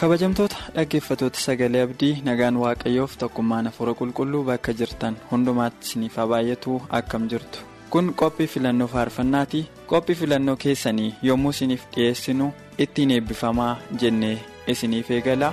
Kabajamtoota dhaggeeffatoota sagalee abdii nagaan waaqayyoof tokkummaan hafuura qulqulluu bakka jirtan hundumaatti isiniif baay'atu akkam jirtu kun qophii filannoo faarfannaati qophii filannoo keessanii yommuu isiniif dhiyeessinu ittiin eebbifamaa jennee isiniif eegala.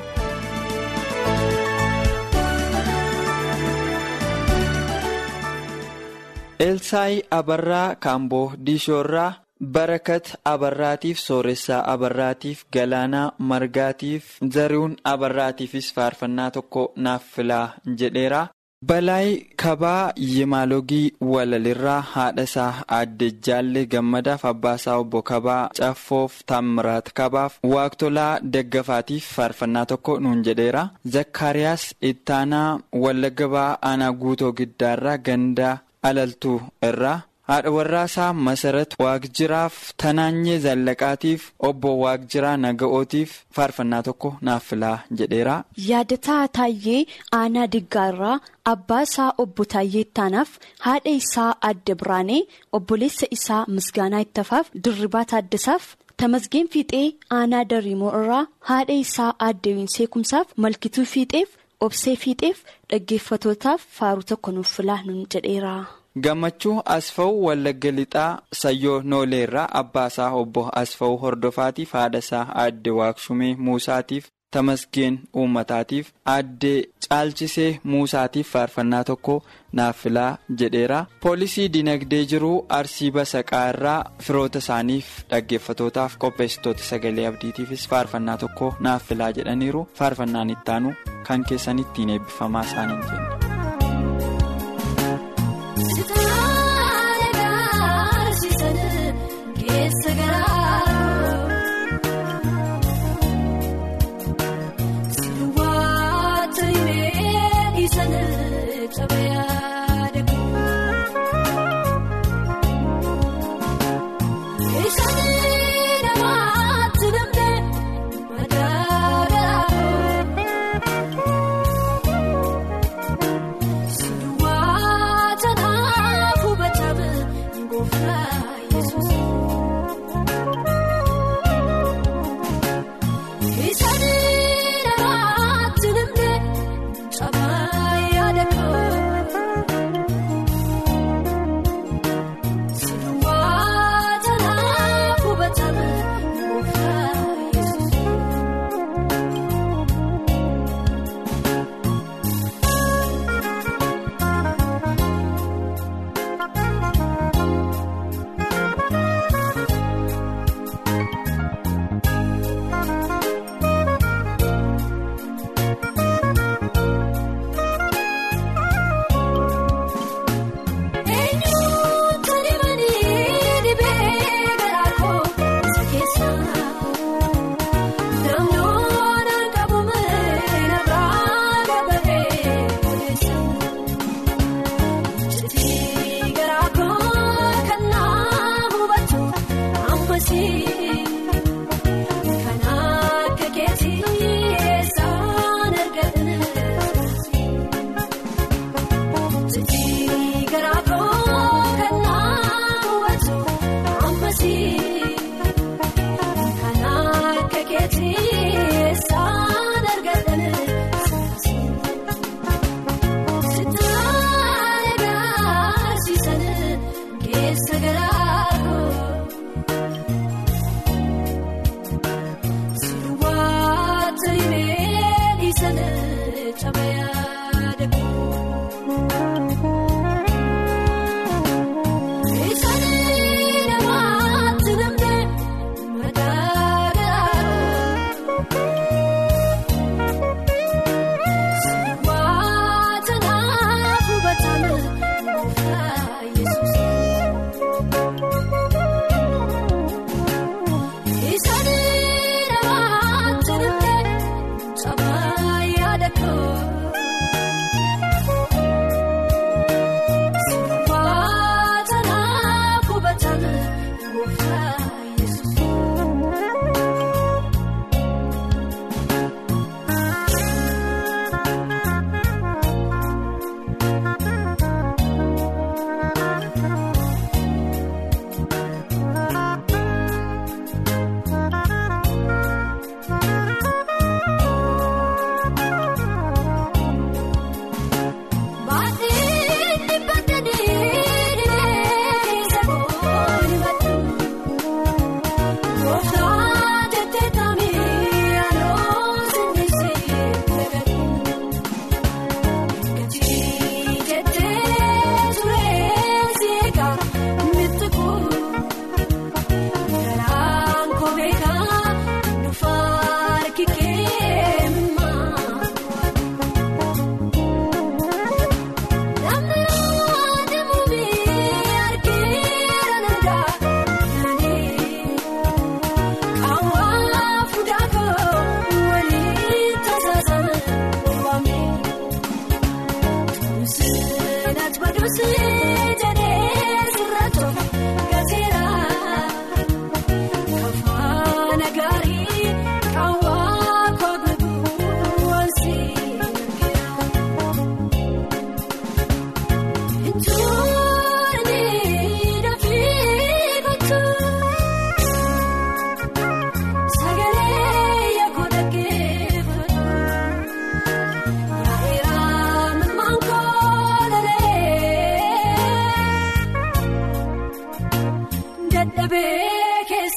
elsaayi abarraa kaamboo diishoorraa. Barakat abarraatiif sooressaa abarraatiif galaanaa margaatiif zari'uun abarraatiifis faarfannaa tokko naaf filaa jedheera balaayi kabaa yimaalogii walalirraa haadha isaa aadde jaalle gammadaaf abbaasaa obbo kabaa caffoof taamiraat kabaaf waaqtolaa daggafaatiif faarfannaa tokko nuun jedheera zakkaariyaas ittaanaa wallagabaa aanaa guutoo giddaarraa gandaa alaltuu irraa. Haadha warraasaa masarat waaqjiraaf tanaanyee zallaqaatiif obbo waaqjiraa naga'ootiif faarfannaa tokko naaf filaa jedheera. yaadataa taayyee aanaa diggaarraa abbaa isaa obbo taayyee ittaanaaf haadha isaa adda biraanee obboleessa isaa misgaanaa ittafaaf dirribaa taaddasaaf tamasgeen fiixee aanaa dariimoo irraa haadha isaa adda seekumsaaf malkituu fiixeef obsee fiixeef dhaggeeffatootaaf faaruu tokko nuuf filaa nun jedheera. Gammachuu asfa'uu wallagga lixaa sayyoo nooleerraa abbaa isaa obbo asfa'uu hordofaatiif haadha isaa aadde waaqshumee muusaatiif tamasgeen uummataatiif aadde caalchisee muusaatiif faarfannaa tokko naaf filaa jedheera poolisii dinagdee jiruu arsii basaqaa irraa firoota isaaniif dhaggeeffatootaaf qopheessitoota sagalee abdiitiifis faarfannaa tokko naaf filaa jedhaniiru faarfannaan ittaanu kan keessan ittiin eebbifamaa isaaniin jenna.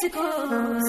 Iddoo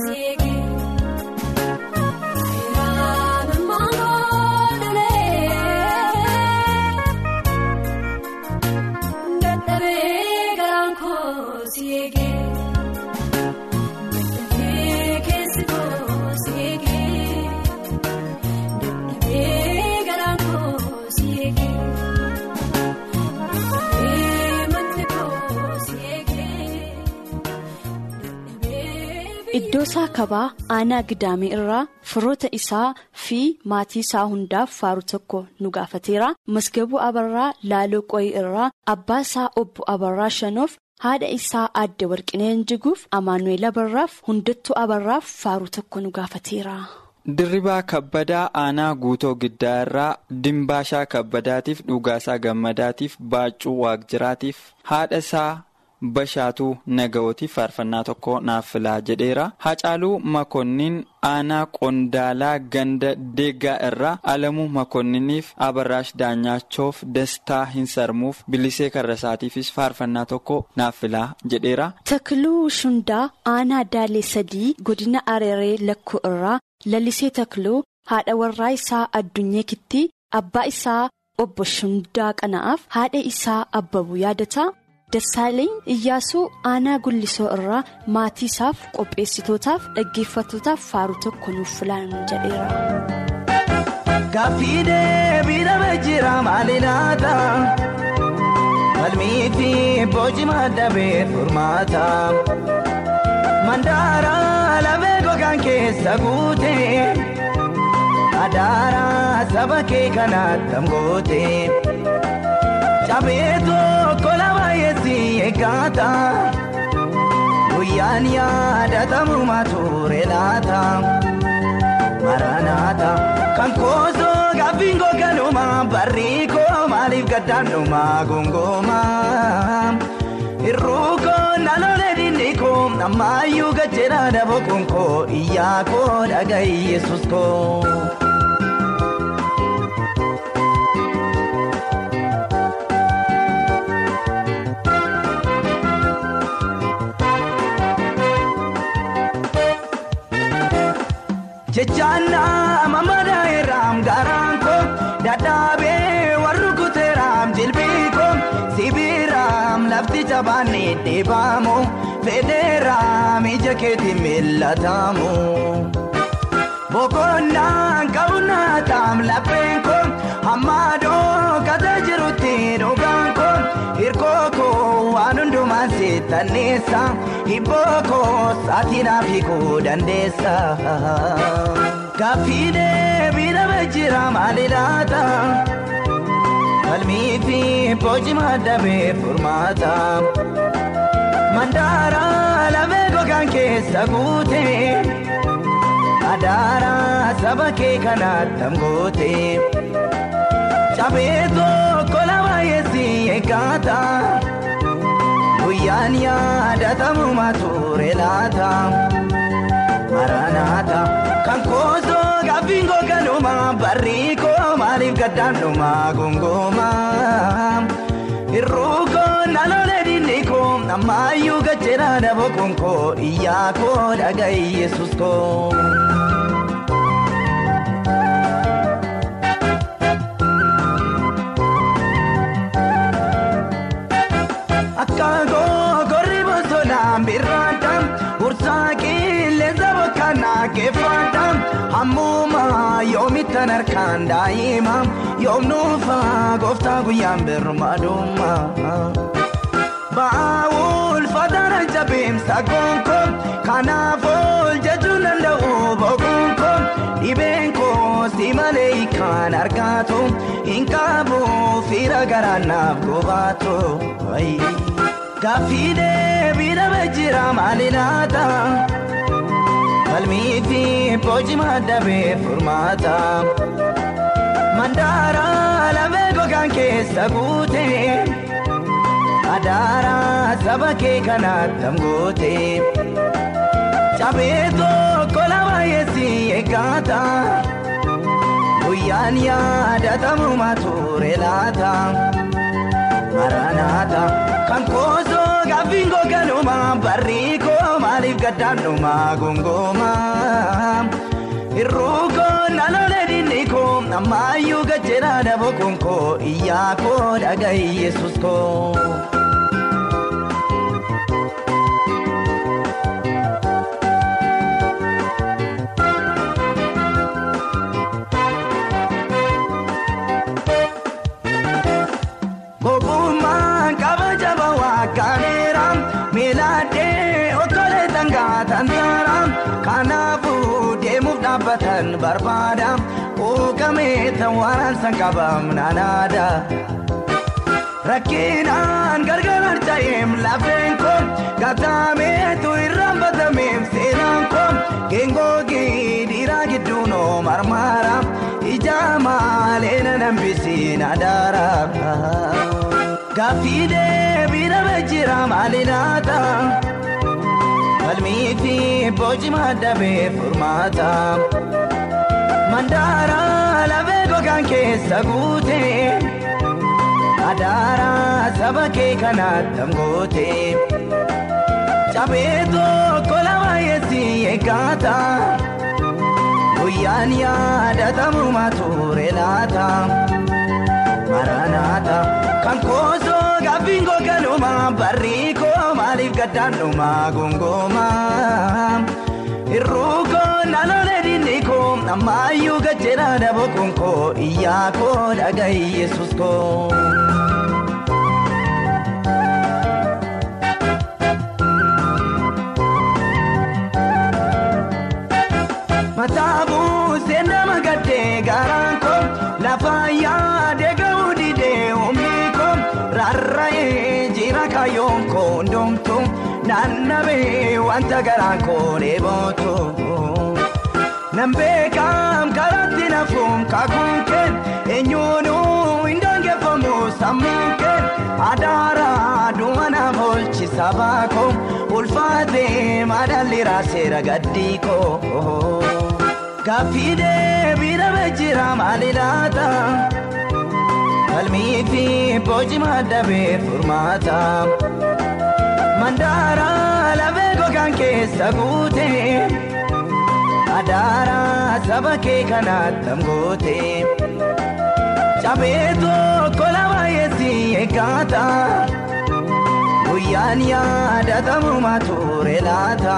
isaa kabaa aanaa gidaamee irraa firoota isaa fi maatii isaa hundaaf faaru tokko nu gaafateera. Masgabuu Abarraa Laaloo Qoyii irraa abbaa isaa obbo Abarraa Shanoof haadha isaa aadde Warqineen Jiguuf Amaanu'eel Abarraaf hundattuu Abarraaf faaru tokko nu gaafateera. Dirribaa kabbadaa aanaa guutoo giddaa irraa dimbaashaa kabbadaatiif dhugaasaa gammadaatiif baaccuu waaqjiraatiif haadha isaa. Bashaatuu naga'ootiif faarfannaa tokko naaf filaa jedheera. Hacaaluu Makonnin aanaa qondaalaa ganda deeggaa irraa alamuu Makonniniif abarraash daanyachoof dastaa hin sarmuuf bilisee karrasaatiifis faarfannaa tokko naaf filaa jedheera. Takluu Shundaa aanaa Daalee sadii godina Areeree lakkoo irraa lalisee takluu haadha warraa isaa addunyeekitti abbaa isaa obbo Shundaa qana'aaf haadha isaa abbabuu yaadataa. Dassaaleen Iyyaasuu aanaa gullisoo irraa maatii isaaf qopheessitootaaf dhaggeeffattootaaf faaru tokko nuuf filan jedheera. Gaaffii deebii dhabee jira maali laata? Falmii fi boci maddabee furmaata. Mandaara lafee gogaan keessa guutee adaara saba kee kanaatti goote. Cabee tokko lama yeessi eeggata guyyaan yaadatamu mature laata maranaata kan koosoo gaaffiin googanuma barrii koo maaliif gaddaanuma gongooma hir'uukoo naannolee dinni koo ammayyuu gajjeera daboo koo iyyaa koo dhaga'i yesus koo. Jechaannaa mammadaa irraam garaan koo dadhaabee warri kuteeraam jilbii koo sibiiraam lafti jabaannee deebaamu fedheeraam ija keetiin mil'atamu. Boqonnaan qabunnaataan lapheen koo hammaadoo kata jirutti seetanneessa hibboo koo saatinaaf hiikuu dandeessa. Gaaffii deebii dhabee jira maali laata? Falmii fi boci maddabee furmaata. Mandaara lafee gogaan keessa guutee. Adaara saba kee kanaatti goote. Cabee tokko lama yeessi eeggata. Guyyaan yaadatamu mature laata. Maranaata kan koosoo gaaffiin googanuma barrii koo maaliif gaddaanuma gongooma. Hir'uukoo naannolee dinni koo ammayyuu gajjeera daboo koo iyyaa koo dhaga'i yesus koo. Akka keeffadha hammuma yoomittan harkaan daa'ima yoom nuufaa gooftaa guyyaan birmaadumma. Ba'aa ulfaataana jabeemsa gonko kanaaf ol jechuun danda'u bogonko dhibeen koo si malee kan argaatu hin qabu fiira garaanaaf gobaatu. Gaaffii deebii dhabee jira maali laata? Falmii fi boci maddabee furmaata. Mandaara lafee gogaan keessa guutee. Adaara saba kee kanaatti goote. Cabee tokko lama yeessi eeggata. Guyyaan yaadatamu mature laata. Maranaata kan koosoo gaaffiin googanuma barrii koo maaliif gaddaanuma gongooma irruukoo nalolee dinni koo ammaayyuu gajjeera daboo koo iyyaa koo dhagahi yesus koo. Barbaada uukamee tawwaaraan san qabam naanaada. Rakkinaan gargar harca'eem lafeen koo kataameetu irraan batameem seenaan koo geengoogi dhiiraa gidduu noo marmaara ija maalee na nambisiin adaara. Gaaffii deebii dhabee jira maali laata? Falmii boci maddabee furmaata. Mandaara lafee gogaan keessa guute. Adaara saba kee kanaatti angoote. Cabee tokko lama yeessi eeggata. Guyyaan yaadatamu mature laata. Maranaata kan koosoo gaaffiin googanuma barrii koo maaliif gaddaanuma gongooma. Irruukoo nalolee dinni koo ammaayyuu gajjeera daboo koo iyyaa koo dhagahi yesus koo. Mataabu wanta garaan koo dheebootu. Nambeekaam karaatti nafuun kakuun kee eenyuunuu hin dangeeffamu sammuun kee adaara duwwanaaf oolchisa baakoo ulfaatee madaalli raaseera gaddii koo. Gaaffii deebii dhabee jira maali laata? Falmii fi boci maddabee furmaata. Mandaara gogaan keessa guute. Adaara saba kee kanaatti angoote. Cabee tokko lama yeessi eeggata. Guyyaan yaadatamu mature laata.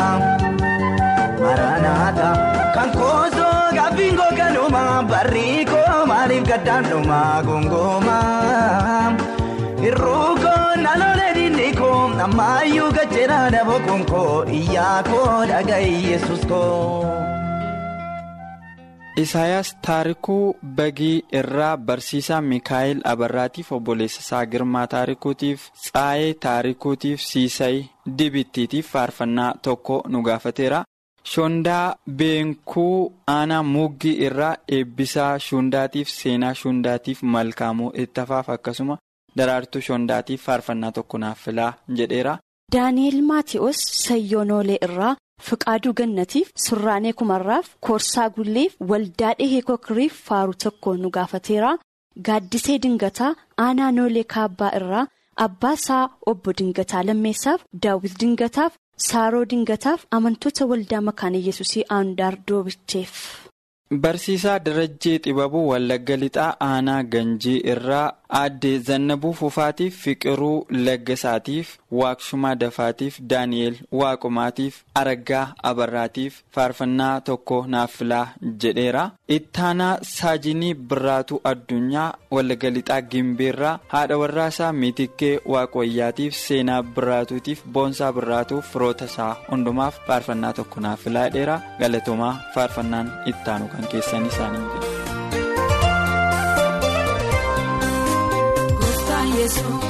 Maranaata kan koosoo gaaffiin googanuma barrii koo maaliif gaddaanuma gongooma. Irruukoo nalolee ammaayyuu gajjeera daboo koo iyyaa koo dhagahi yesus koo. Isaayaas taarikuu bagii irraa barsiisaa Mikaa'el Abarraatiif obboleessa isaa Girmaa taarikuutiif Tsaayee taarikuutiif Siisay Dibittiitiif faarfannaa tokko nu gaafateera. Shondaa Beenkuu aanaa Muggii irraa eebbisaa Shundaatiif seenaa Shundaatiif malkaamuu ittafaaf akkasuma daraartuu Shondaatiif faarfannaa tokko naaf filaa jedheera. Daani'eel Maatiyoos Sayyonoolee irraa Fiqaaduu Gannatiif Surraanee Kumarraaf Koorsaa Gulleef Waldaa Dhihee Kokiriif Faaruu tokko nu gaafateera. Gaaddisee Dingataa Aanaa Noolee Kaabbaa irraa Abbaasaa Obbo Dingataa Lammeessaaf Daawit Dingataaf Saaroo Dingataaf amantoota waldaa makaana Yesuusii Aandaar Doobicheef. Barsiisaa Darajjee Xibabuu Wallagga Lixaa Aanaa Ganjii irraa Aaddee Zannabuu Fufaatiif Fiqiruu Laggasaatiif Waaqshumaa Dafaatiif Daani'eel Waaqumaatiif Araggaa Abarraatiif faarfannaa tokko naaf filaa jedheera. Ittaanaa Saajinii Birraatuu Addunyaa Wallagga Lixaa Gimbiirraa haadha warraasaa Miitikkee Waaqoyyaatiif Seenaa Birraatuutiif Boonsaa Birraatuuf firoota isaa hundumaaf faarfannaa tokko naaf filaa jedheera. Galatoomaa faarfannaan ittaanu kan keessan isaanii Yesuus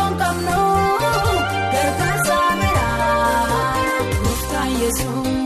kan qabnu gargaarsa meera gooftaan yesuun.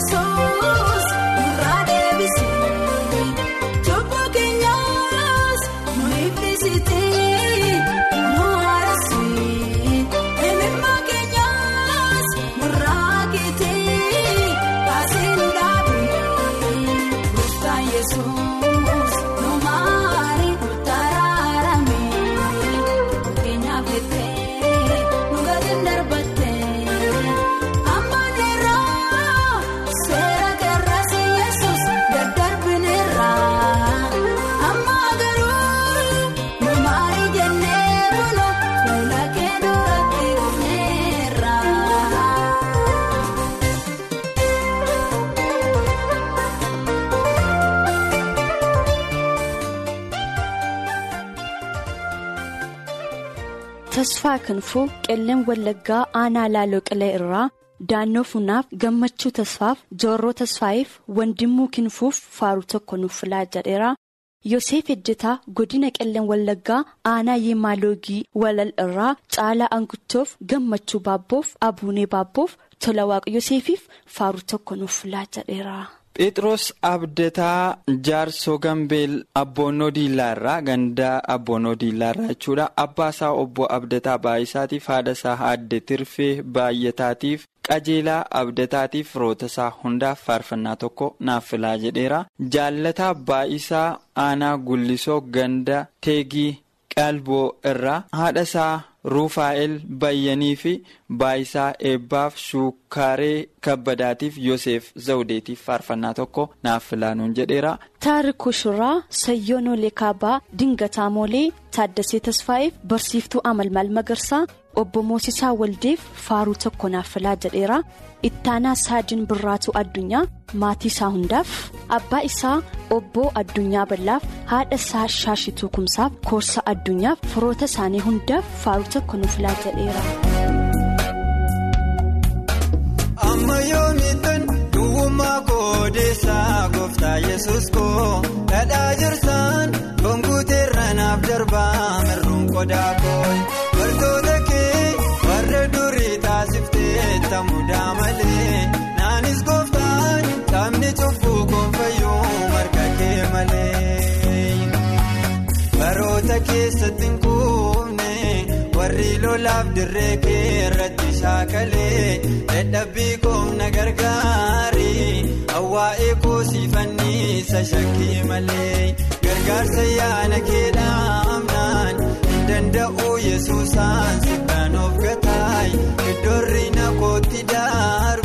Maaloo Tasfaa Kanfuu qelleen Wallaggaa aanaa Laaloo Qilee irraa daannoo funaaf gammachuu tasfaaf joorroo tasfaayiif wandimmuu kinfuuf faaruu tokko nuuf filaa jedheera. Yoseef Ejjetaa godina qelleen Wallaggaa aanaa Yeemaaloogii walal irraa caalaa anguttoof gammachuu baabboof abuunee baabboof tola waaqa Yoseefiif faaruu tokko nuuf filaa jedheera. Phexros Abdataa Jaarsoo Gambeel Abboonnoo Diillaarraa gandaa Abboonnoo Diillaarraa jechuudha. Abbaa isaa obbo Abdataa Baay'isaatiif haadha isaa aadde Tirfee Baay'ataatiif qajeelaa Abdataatiif roota isaa hundaaf faarfannaa tokko naaf filaa jedheera. Jaalataa Baay'isaa Aanaa Gullisoo ganda Teegii Qalboo irraa haadha isaa Ruufaa'el Bayyanii fi Baayisaa Eebbaaf Shuukaaree Kabbadaatiif Yoseef Zawudeetiif faarfannaa tokko naaf filaanuun jedheera. Taarikuu Shurraa Sayyoonoo Kaabaa Dingataa Moolee Taaddasee Tasfaa'iif Barsiiftuu Amalmaal Magarsaa Obbo Moosisaa Waldeef faaruu tokko naaf filaa jedheera. Ittaanaa Saajin Birraatuu Addunyaa maatii isaa hundaaf abbaa isaa Obbo Addunyaa Ballaaf haadha isaa Shaashituu Kumsaaf Koorsa Addunyaaf firoota isaanii hundaaf faaruu tokko nuuf filaa jedheera. Amma yoomiitan duwwummaa koodeessaa gooftaa yesus koo dhadhaa jirsaan gonkuuteerra naaf darbaa mirruun qodaa koo malee naanis gooftaan qaamni cubbuu koonfayyuu marga kee malee baroota keessatti hin kuufne warri lolaaf dirree kee irratti shaakalee. Dadhabbii koomna gargaari hawaa'ee koosii fanniisa shakkii malee. Gargaarsa yaana keedhaamnaan hin danda'u yesuusaan sibbaan of gataay iddoorri na kootti darbii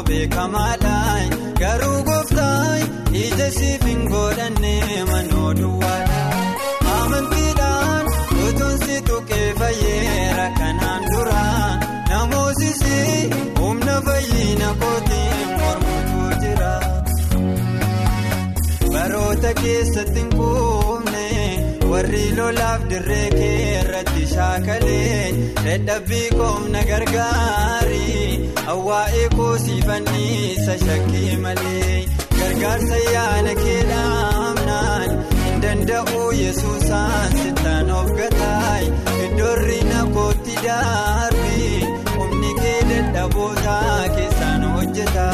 koo beekamaadhaan garuu gooftaan ija siif hin godhanne manoo duwwaadha. Amantiidhaan utuun si tuqee fayyeera kanaan dura namoosisi humna fayyina kootiin mormutu jira. Baroota keessatti hin warri lolaaf dirree kee irratti shaakalee dadhabbii koomna gargaari waa'ee koosii fanniisa shakkii malee gargaarsa yaala keedhaamnaan hin danda'u yesuusaan sittaan of gataay iddoorri na kootti darbii humni kee dadhabootaa keessaan hojjeta.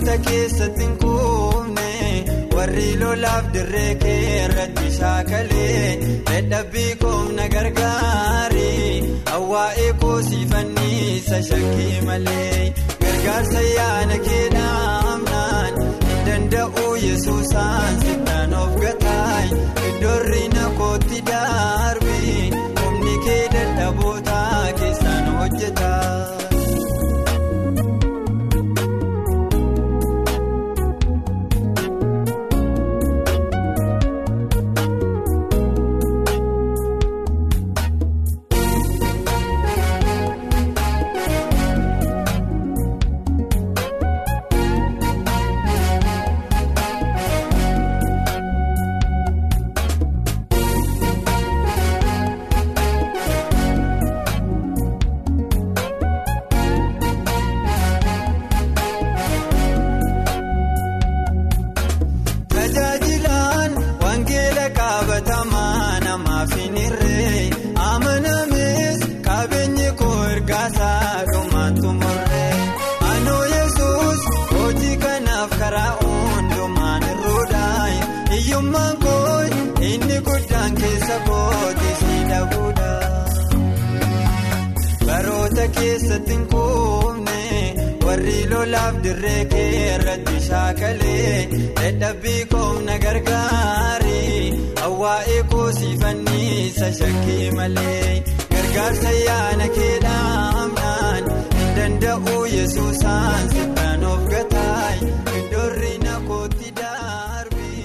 Baroota keessatti hin kuufne warri lolaaf dirree kee irratti shaakalee dadhabbii koomna gargaarii hawaa'ee koosii fanniisa shakkii malee gargaarsa yaala keedhaamnaan hin danda'u yesuusaan sittaan of gataay iddoorri na kootti darbii humni kee dadhabootaa keessaan hojjeta. Keessatti hin kuufne warri lolaaf dirree kee irratti shaakalee dadhabbii koomna gargaarii hawaa'ee koosii fanniisa shakkii malee gargaarsa yaala keedhaamnaan hin danda'u yesuusaan sittaan of gataay iddoorri na darbii.